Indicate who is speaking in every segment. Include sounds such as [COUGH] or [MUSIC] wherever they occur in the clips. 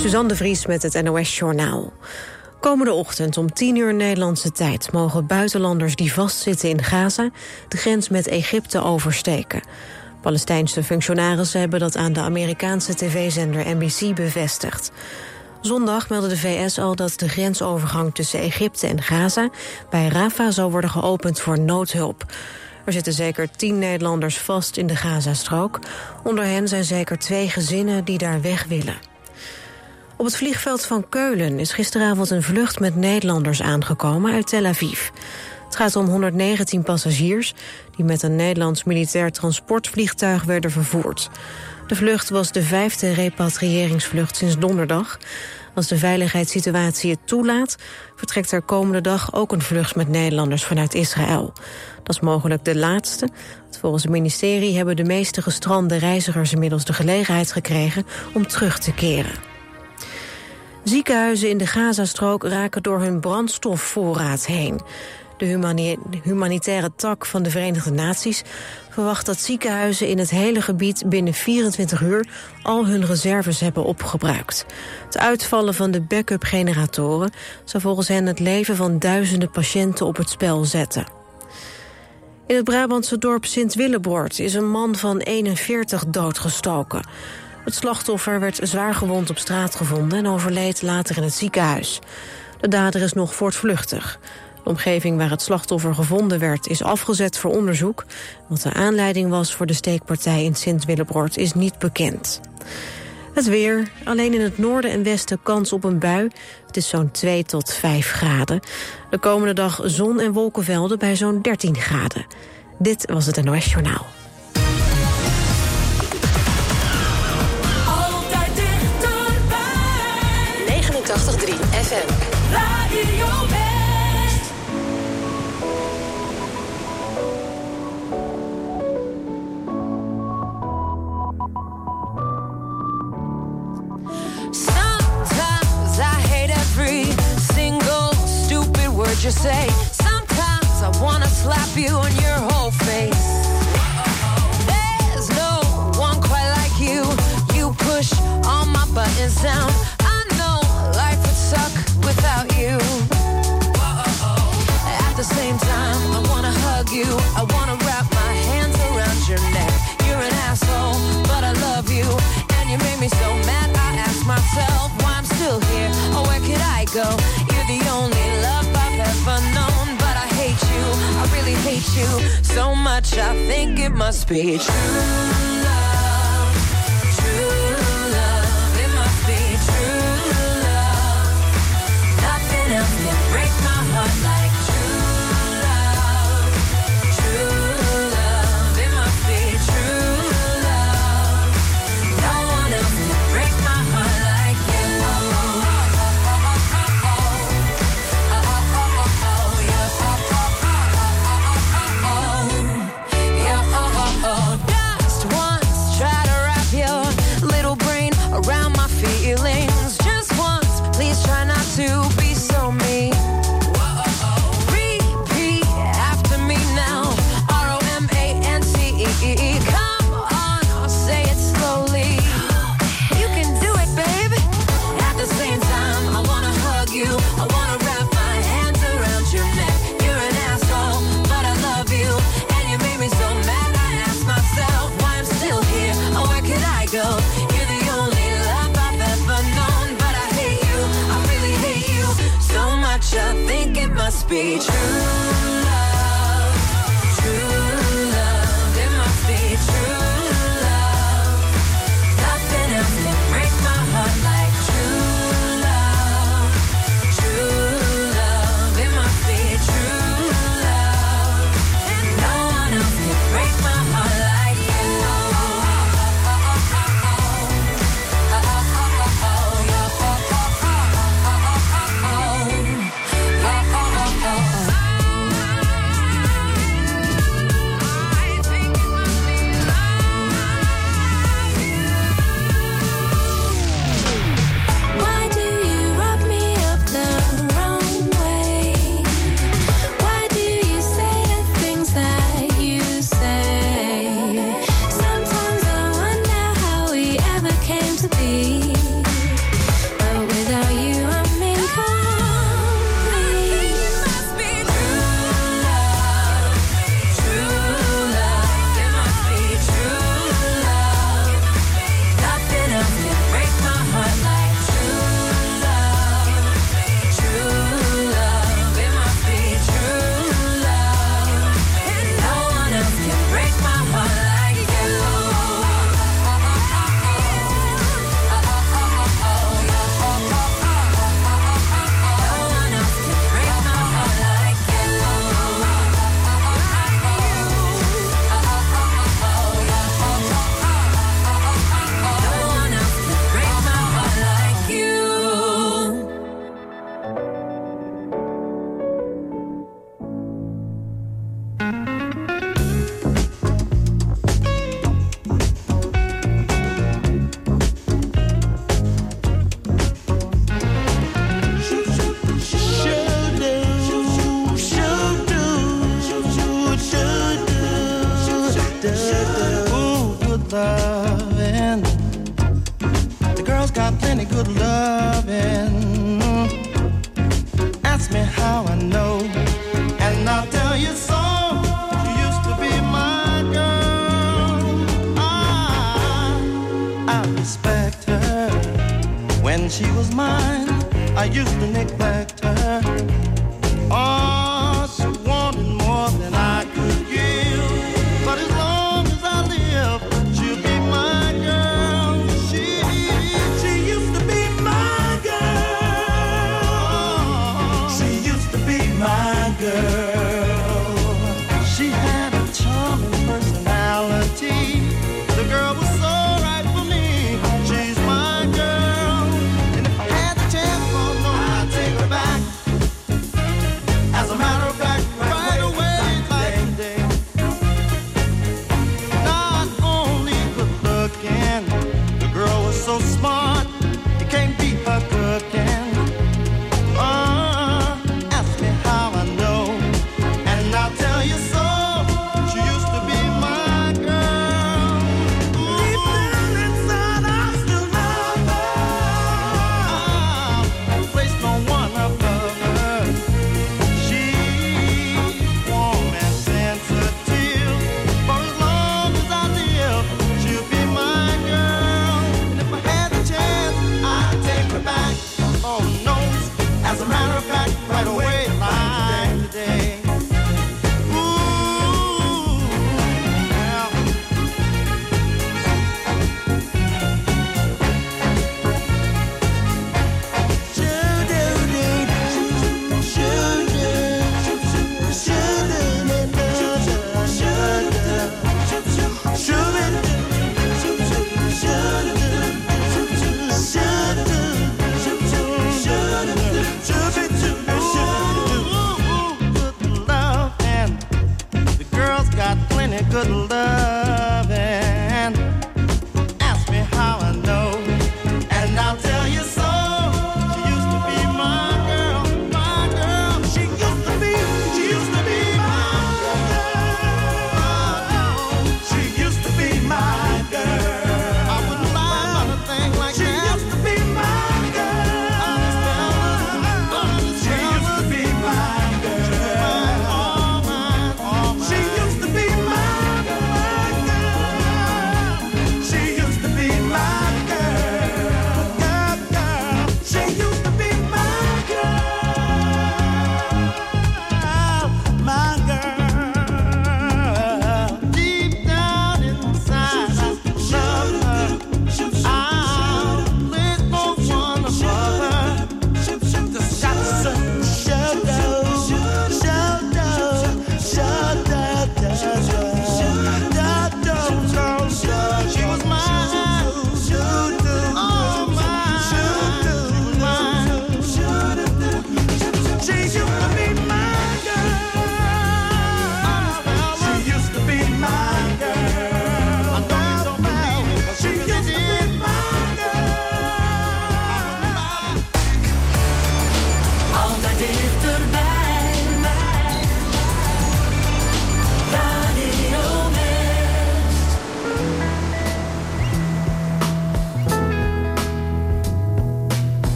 Speaker 1: Suzanne de Vries met het NOS Journaal. Komende ochtend om 10 uur Nederlandse tijd... mogen buitenlanders die vastzitten in Gaza... de grens met Egypte oversteken. Palestijnse functionarissen hebben dat aan de Amerikaanse tv-zender NBC bevestigd. Zondag meldde de VS al dat de grensovergang tussen Egypte en Gaza... bij Rafah zou worden geopend voor noodhulp. Er zitten zeker tien Nederlanders vast in de Gazastrook. Onder hen zijn zeker twee gezinnen die daar weg willen. Op het vliegveld van Keulen is gisteravond een vlucht met Nederlanders aangekomen uit Tel Aviv. Het gaat om 119 passagiers die met een Nederlands militair transportvliegtuig werden vervoerd. De vlucht was de vijfde repatriëringsvlucht sinds donderdag. Als de veiligheidssituatie het toelaat, vertrekt er komende dag ook een vlucht met Nederlanders vanuit Israël. Dat is mogelijk de laatste. Volgens het ministerie hebben de meeste gestrande reizigers inmiddels de gelegenheid gekregen om terug te keren. Ziekenhuizen in de Gazastrook raken door hun brandstofvoorraad heen. De humanitaire tak van de Verenigde Naties verwacht dat ziekenhuizen in het hele gebied binnen 24 uur al hun reserves hebben opgebruikt. Het uitvallen van de backup-generatoren zou volgens hen het leven van duizenden patiënten op het spel zetten. In het Brabantse dorp Sint-Willebord is een man van 41 doodgestoken. Het slachtoffer werd zwaar gewond op straat gevonden en overleed later in het ziekenhuis. De dader is nog voortvluchtig. De omgeving waar het slachtoffer gevonden werd is afgezet voor onderzoek. Wat de aanleiding was voor de steekpartij in Sint-Willebroord is niet bekend. Het weer. Alleen in het noorden en westen kans op een bui. Het is zo'n 2 tot 5 graden. De komende dag zon en wolkenvelden bij zo'n 13 graden. Dit was het NOS Journaal.
Speaker 2: You say. Sometimes I wanna slap you on your whole face. There's no one quite like you. You push all my buttons down. Without you. At the same time, I wanna hug you. I wanna wrap my hands around your neck. You're an asshole, but I love you. And you made me so mad, I ask myself why I'm still here. Or where could I go? You're the only love I've ever known, but I hate you. I really hate you so much. I think it must be true.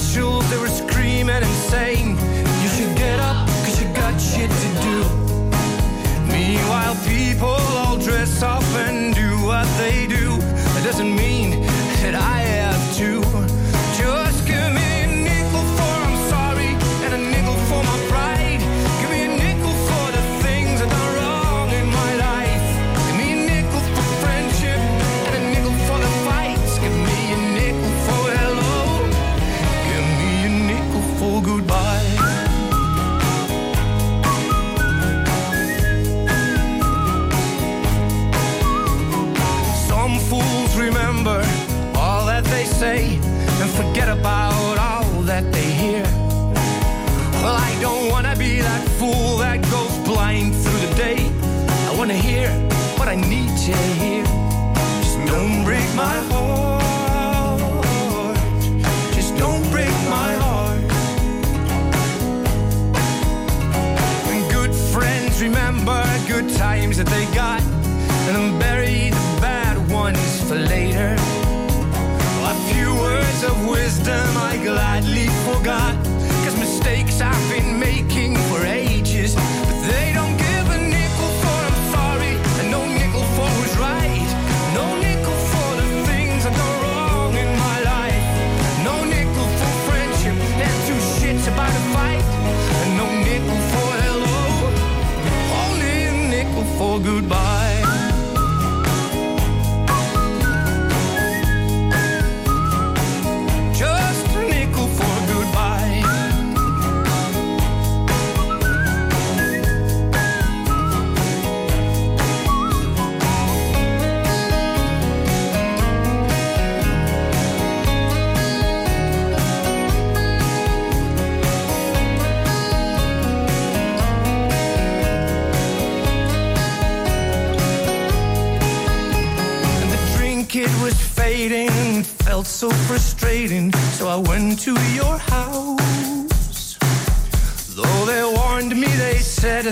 Speaker 3: Commercials, they were screaming and saying, that they got and then bury the bad ones for later. A few words of wisdom I gladly goodbye.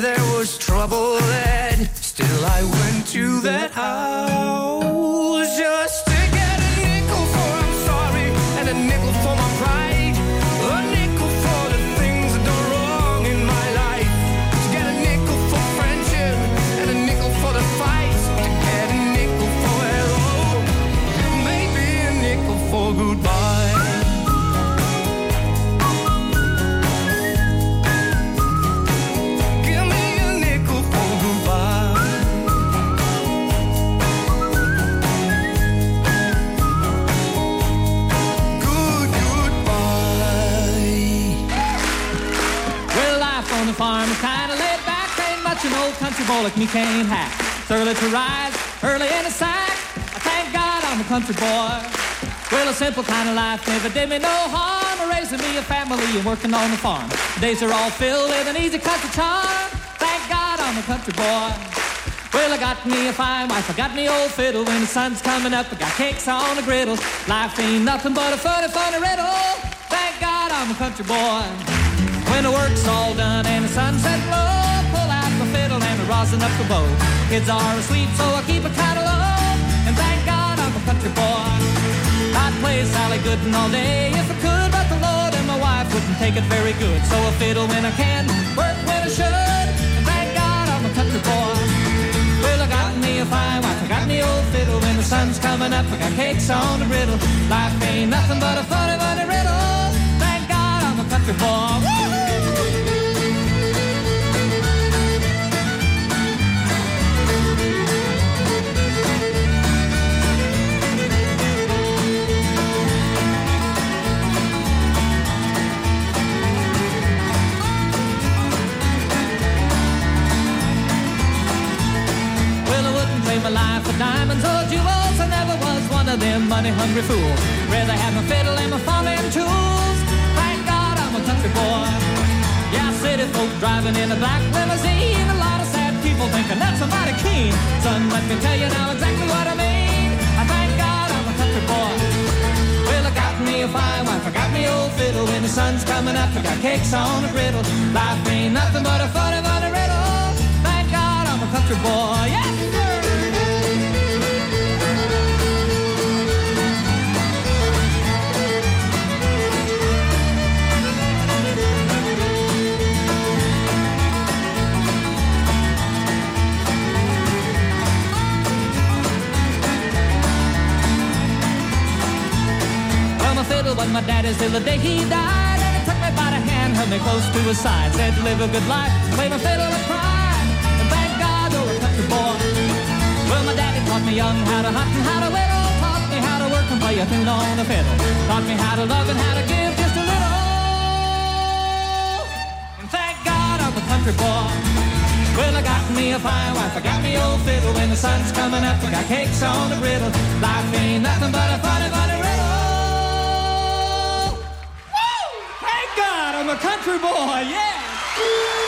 Speaker 3: There was trouble ahead.
Speaker 4: Boy me can't hack. Early to rise, early in the sack. I thank God I'm a country boy. Well, a simple kind of life never did me no harm. Raising me a family and working on the farm. Days are all filled with an easy country charm. Thank God I'm a country boy. Well, I got me a fine wife, I got me old fiddle. When the sun's coming up, I got cakes on the griddle. Life ain't nothing but a funny, funny riddle. Thank God I'm a country boy. When the work's all done and the sunset low, rosin up the bow. Kids are asleep, so I keep of low. And thank God I'm a country boy. I'd play Sally Gooden all day if I could, but the Lord and my wife wouldn't take it very good. So I fiddle when I can, work when I should. And thank God I'm a country boy. Well, I got me a fine wife, I got me old fiddle. When the sun's coming up, I got cakes on the griddle. Life ain't nothing but a funny, funny riddle. Thank God I'm a country boy. Diamonds or jewels. I never was one of them money-hungry fools. Rather have my fiddle and my farming tools. Thank God I'm a country boy. Yeah, city folk driving in a black limousine. A lot of sad people thinking that's mean. Son, let me tell you now exactly what I mean. I thank God I'm a country boy. Well, I got me a fine wife, I got me old fiddle. When the sun's coming up, I got cakes on a griddle. Life ain't nothing but a funny, funny riddle. Thank God I'm a country boy. Yes, was my daddy's till the day he died. And he took me by the hand, held me close to his side. Said, live a good life, play my fiddle with pride. And thank God, oh, a country boy. Well, my daddy taught me young how to hunt and how to whittle. Taught me how to work and play a tune on the fiddle. Taught me how to love and how to give just a little. And thank God I'm a country boy. Well, I got me a fine wife, I got me old fiddle. When the sun's coming up, I got cakes on the griddle. Life ain't nothing but a funny, funny I'm a country boy, yeah!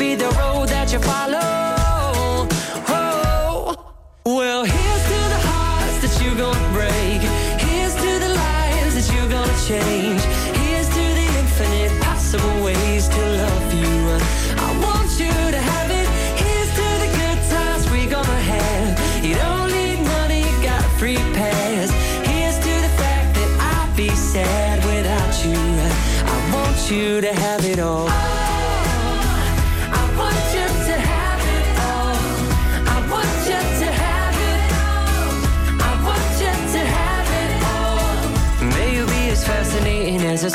Speaker 2: be the road that you follow.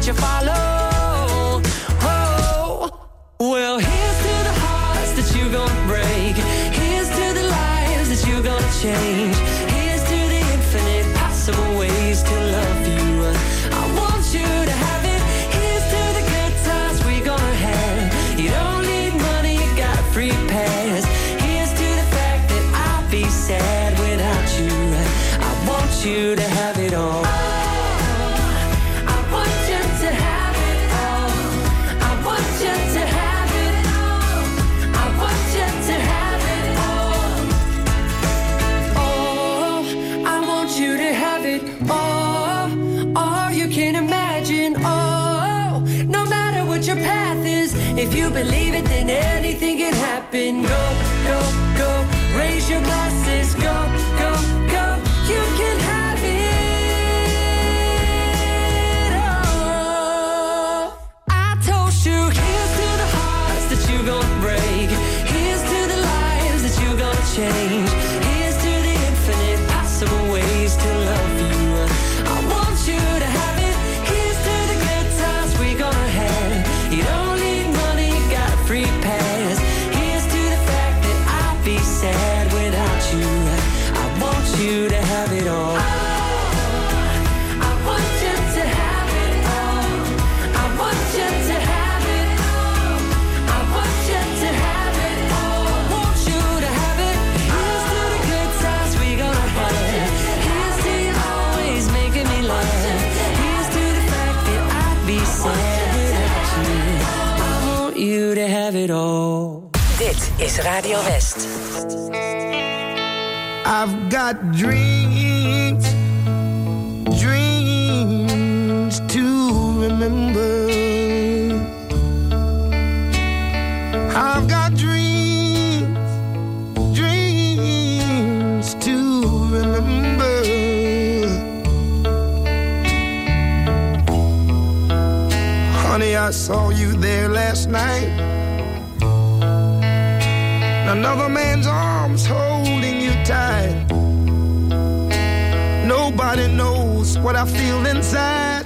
Speaker 2: that you follow. Oh, well, here's to the hearts that you're gonna break. Here's to the lives that you're gonna change. What your path is, if you believe it, then anything can happen. Go, go, go. Raise your glasses. Go, go, go. You can have it all. I toast you. Here's to the hearts that you're gonna break. Here's to the lives that you're gonna change.
Speaker 5: Radio West.
Speaker 6: I've got dreams, dreams to remember. I've got dreams, dreams to remember. Honey, I saw you there last night. Another man's arms holding you tight. Nobody knows what I feel inside.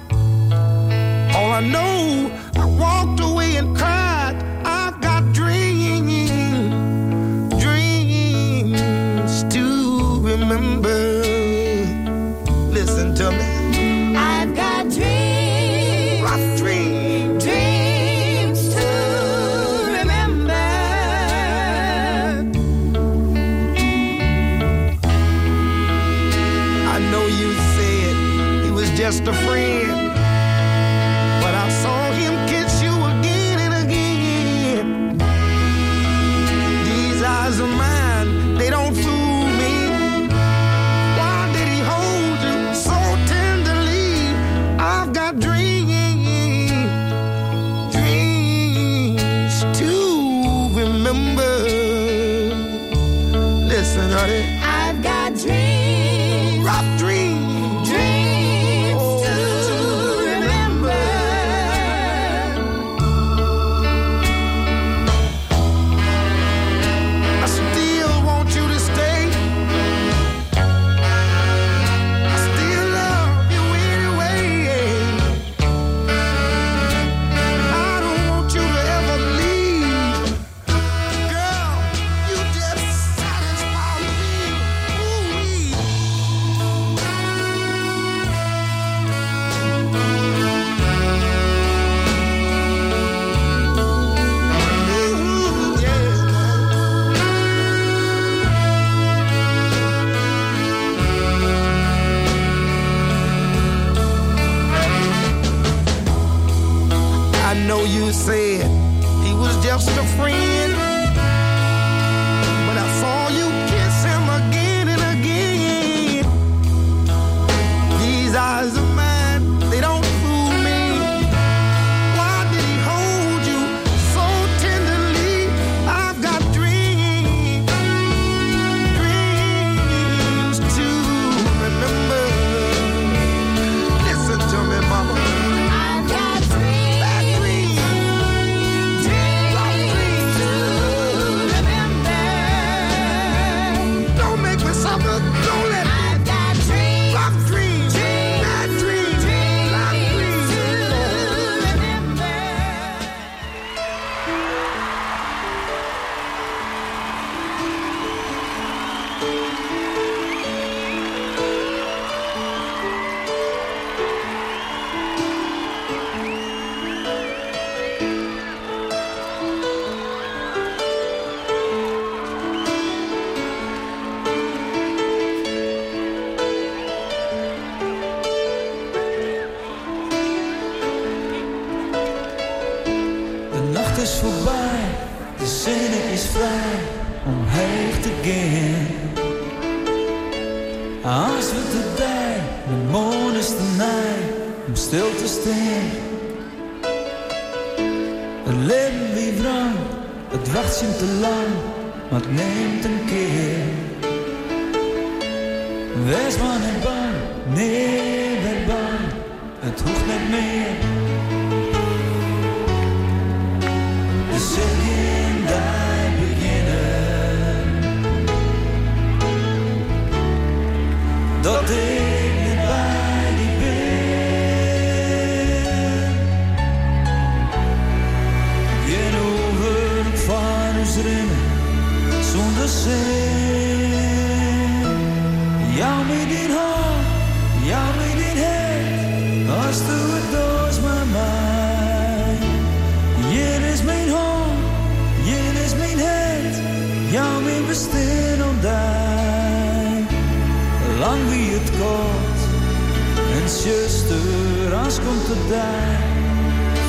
Speaker 7: de komt komt erbij,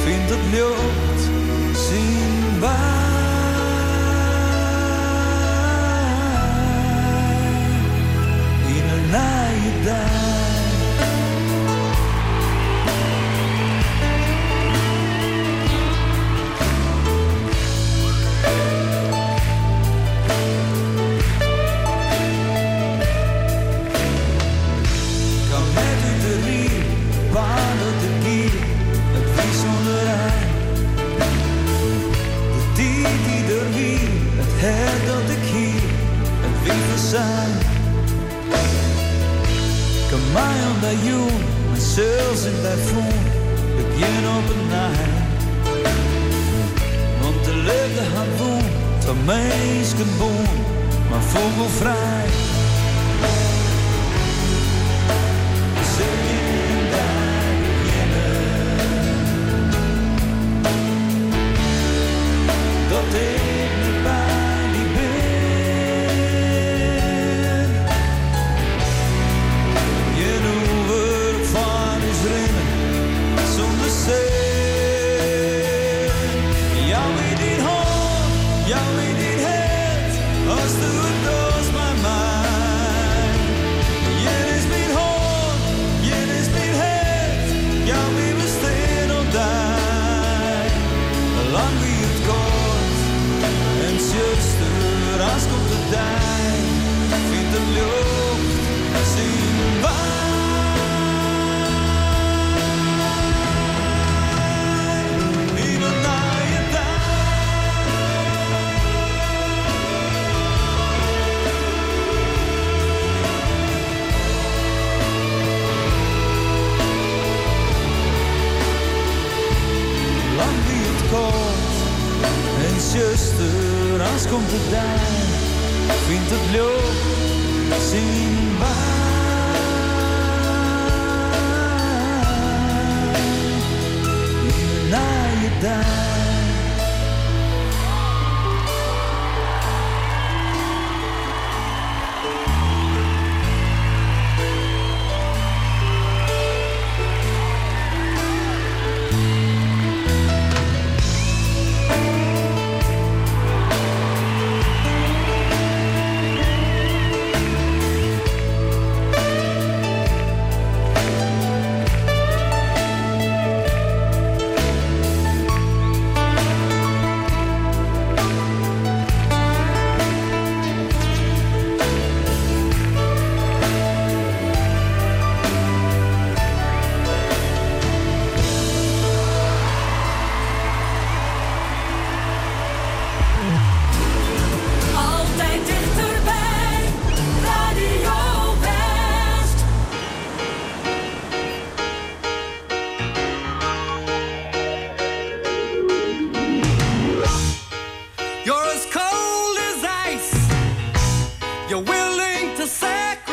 Speaker 7: vind het lucht, zien.
Speaker 3: willing
Speaker 8: to sacrifice.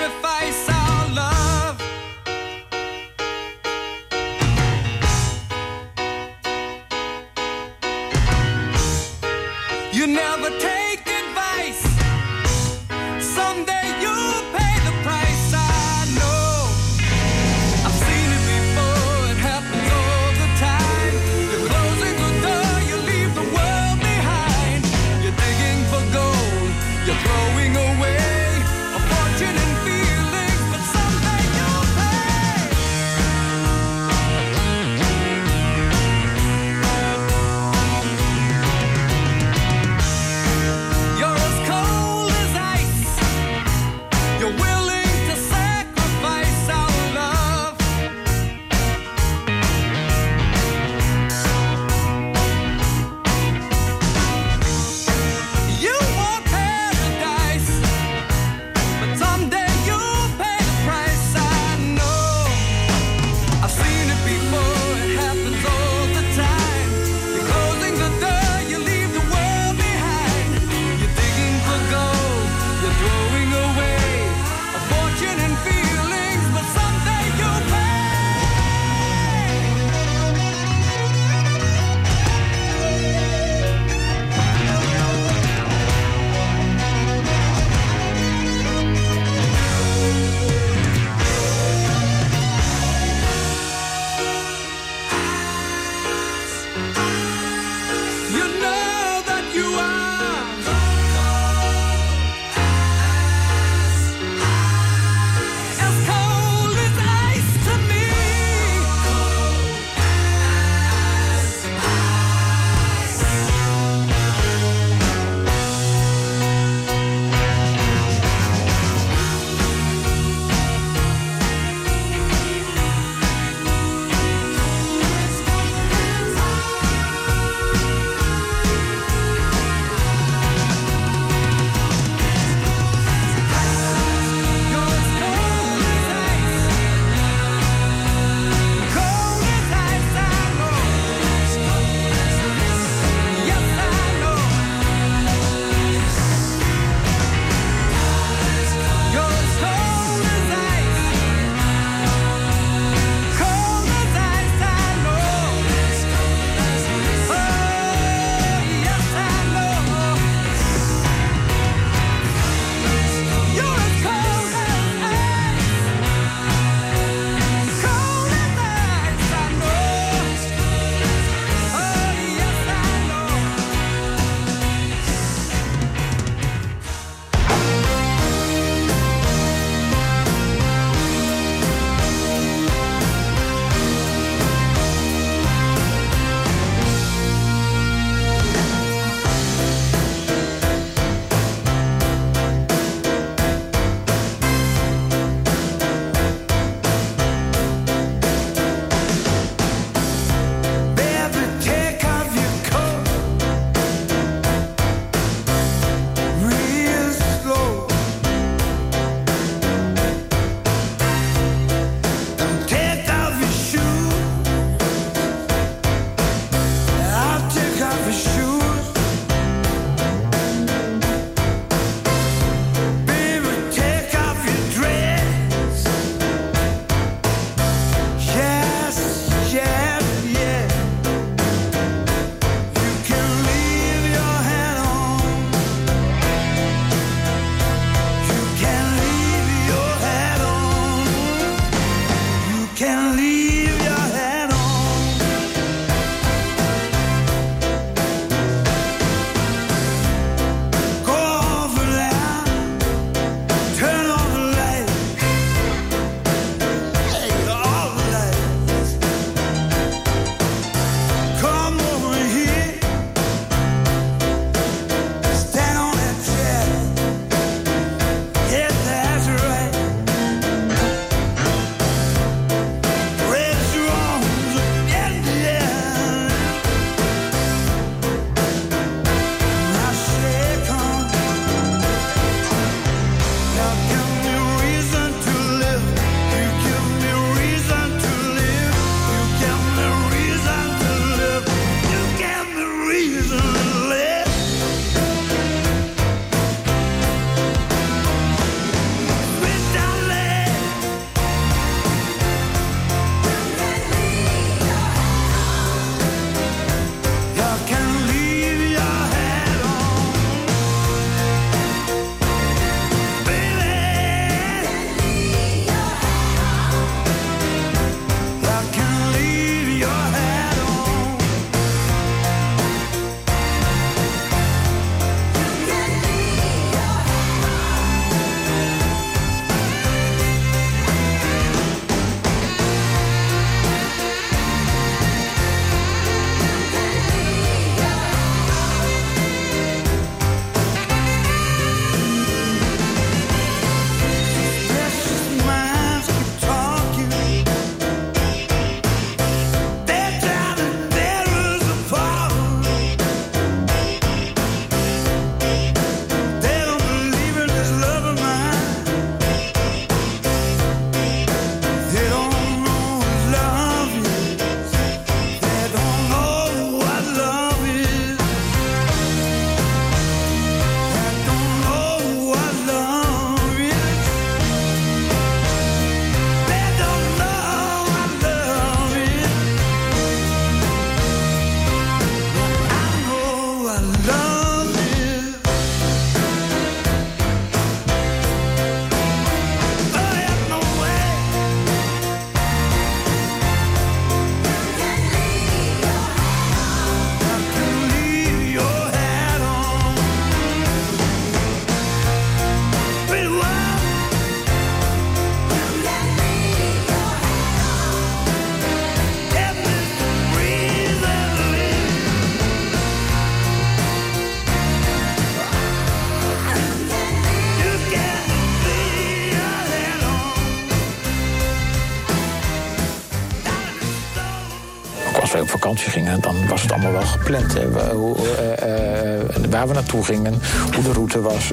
Speaker 8: Vakantie gingen, dan was het allemaal wel gepland. Hè. We- hoe, eh, eh, waar we naartoe gingen, hoe de route was.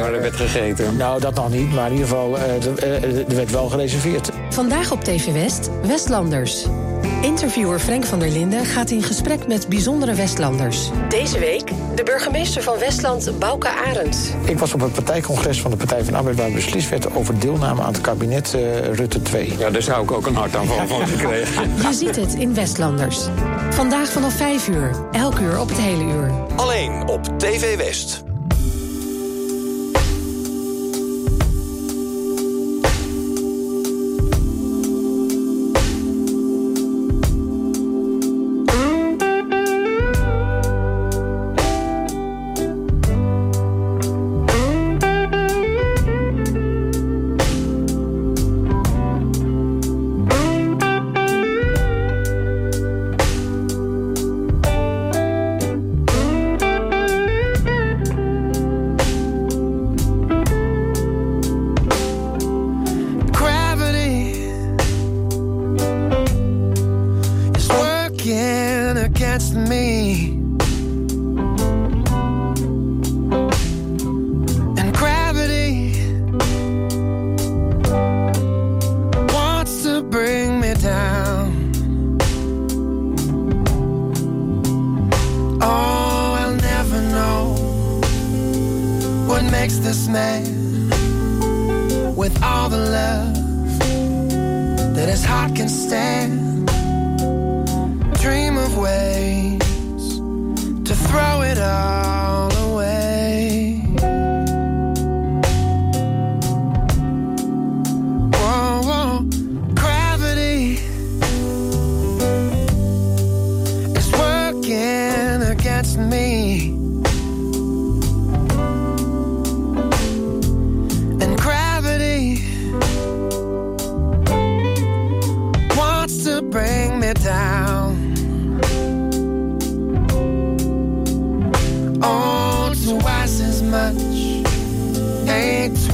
Speaker 8: Waar er werd gegeten? Nou, dat nog niet, maar in ieder geval, eh, er- eh, er werd wel gereserveerd.
Speaker 1: Vandaag op TV West, Westlanders. Interviewer Frank van der Linden gaat in gesprek met bijzondere Westlanders. Deze week de burgemeester van Westland, Bouke Arends.
Speaker 8: Ik was op het partijcongres van de Partij van de Arbeid... waar beslist werd over deelname aan het kabinet eh, Rutte 2. Ja, daar zou ik ook een hartaanval van [LAUGHS] gekregen.
Speaker 1: Je ziet het in Westlanders. Vandaag vanaf 5 uur, elk uur op het hele uur.
Speaker 9: Alleen op TV West.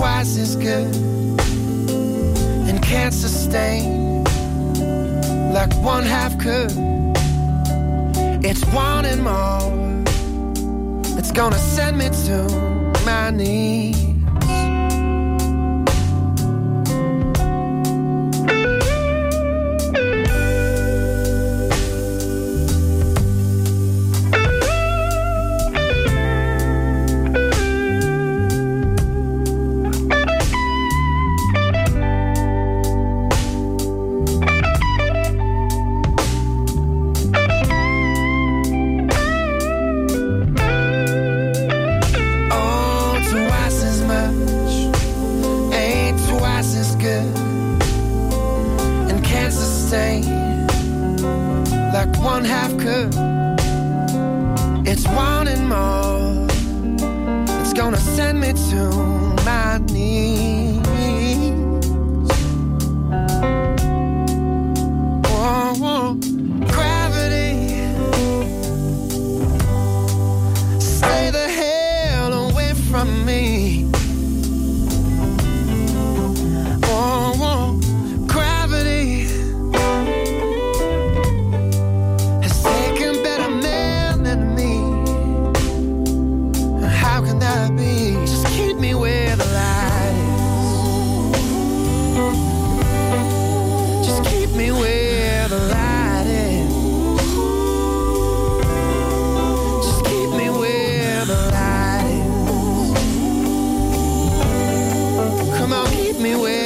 Speaker 10: Twice as good, and can't sustain like one half could. It's wanting more. It's gonna send me to my knees. Me where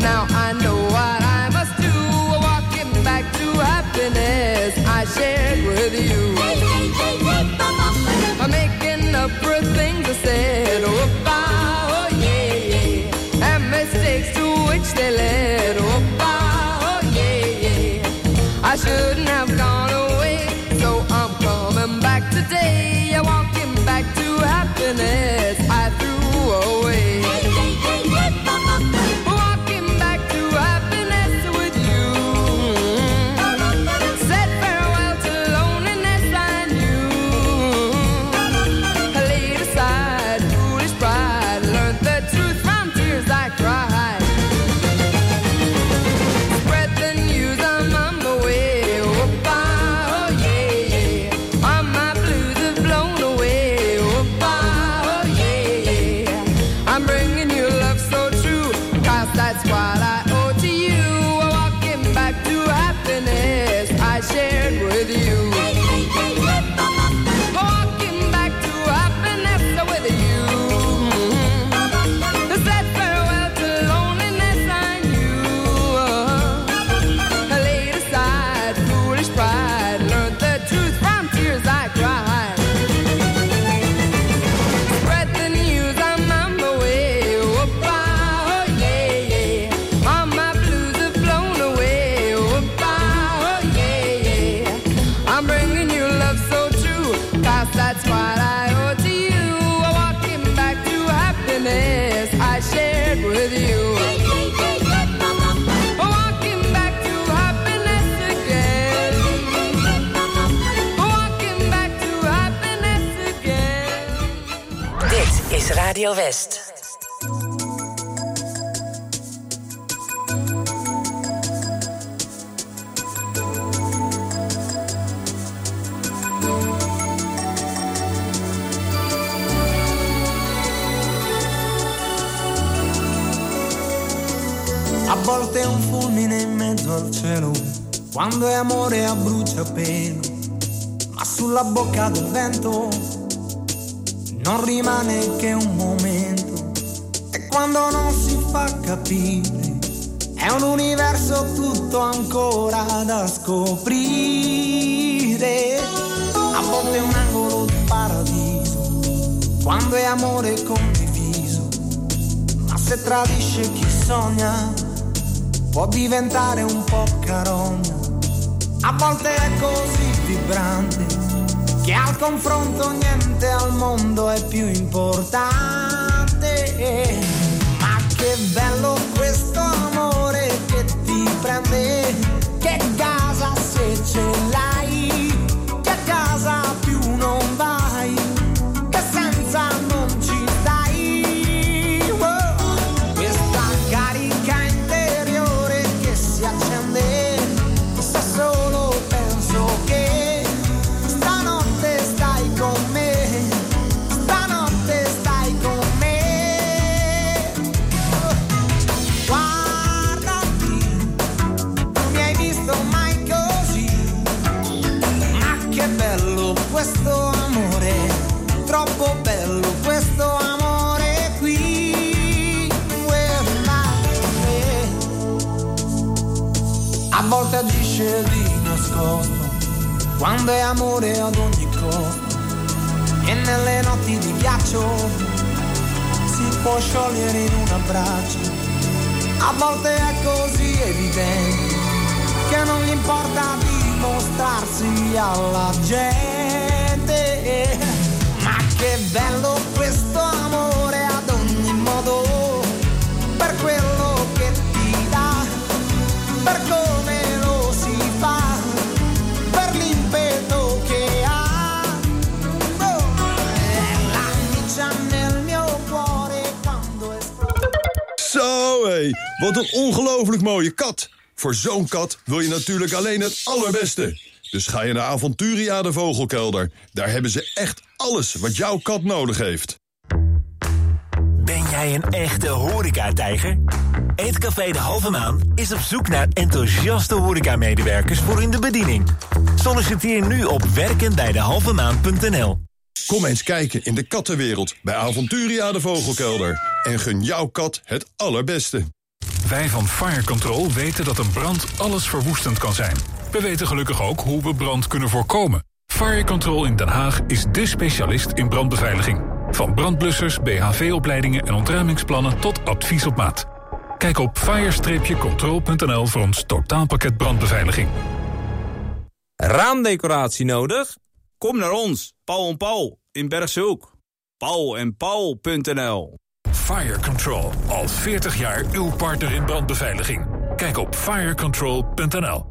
Speaker 11: Now I know what I must do. Walking back to happiness I shared with you. I'm making up for things I said. Oh, oh yeah, yeah. And mistakes to which they led. Oh, oh yeah, yeah. I shouldn't have gone away, so I'm coming back today. Walking back to happiness
Speaker 5: Radio West.
Speaker 12: A volte è un fulmine in mezzo al cielo, quando è amore a bruciapelo, ma sulla bocca del vento non rimane che un momento. E quando non si fa capire, è un universo tutto ancora da scoprire. A volte è un angolo di paradiso, quando è amore condiviso, ma se tradisce chi sogna può diventare un po' carogna. A volte è così vibrante che al confronto niente al mondo è più importante. Ma che bello questo amore che ti prende, che casa se ce l'hai, Volte agisce di nascosto, quando è amore ad ogni costo. E nelle notti di ghiaccio si può sciogliere in un abbraccio. A volte è così evidente che non gli importa dimostrarsi alla gente. Ma che bello questo amore ad ogni modo, per quello che ti dà, per come
Speaker 13: wat een ongelooflijk mooie kat. Voor zo'n kat wil je natuurlijk alleen het allerbeste. Dus ga je naar Aventuria de Vogelkelder. Daar hebben ze echt alles wat jouw kat nodig heeft.
Speaker 14: Ben jij een echte horecatijger? Eetcafé De Halve Maan is op zoek naar enthousiaste horecamedewerkers voor in de bediening. Solliciteer nu op werkenbijdehalvemaan.nl
Speaker 13: Kom eens kijken in de kattenwereld bij Aventuria de Vogelkelder. En gun jouw kat het allerbeste.
Speaker 15: Wij van Fire Control weten dat een brand alles verwoestend kan zijn. We weten gelukkig ook hoe we brand kunnen voorkomen. Fire Control in Den Haag is dé specialist in brandbeveiliging. Van brandblussers, BHV-opleidingen en ontruimingsplannen tot advies op maat. Kijk op fire-control.nl voor ons totaalpakket brandbeveiliging.
Speaker 16: Raamdecoratie nodig? Kom naar ons, Paul en Paul in Bergshoek. Paul en Paul.nl
Speaker 15: Fire Control, al 40 jaar uw partner in brandbeveiliging. Kijk op firecontrol.nl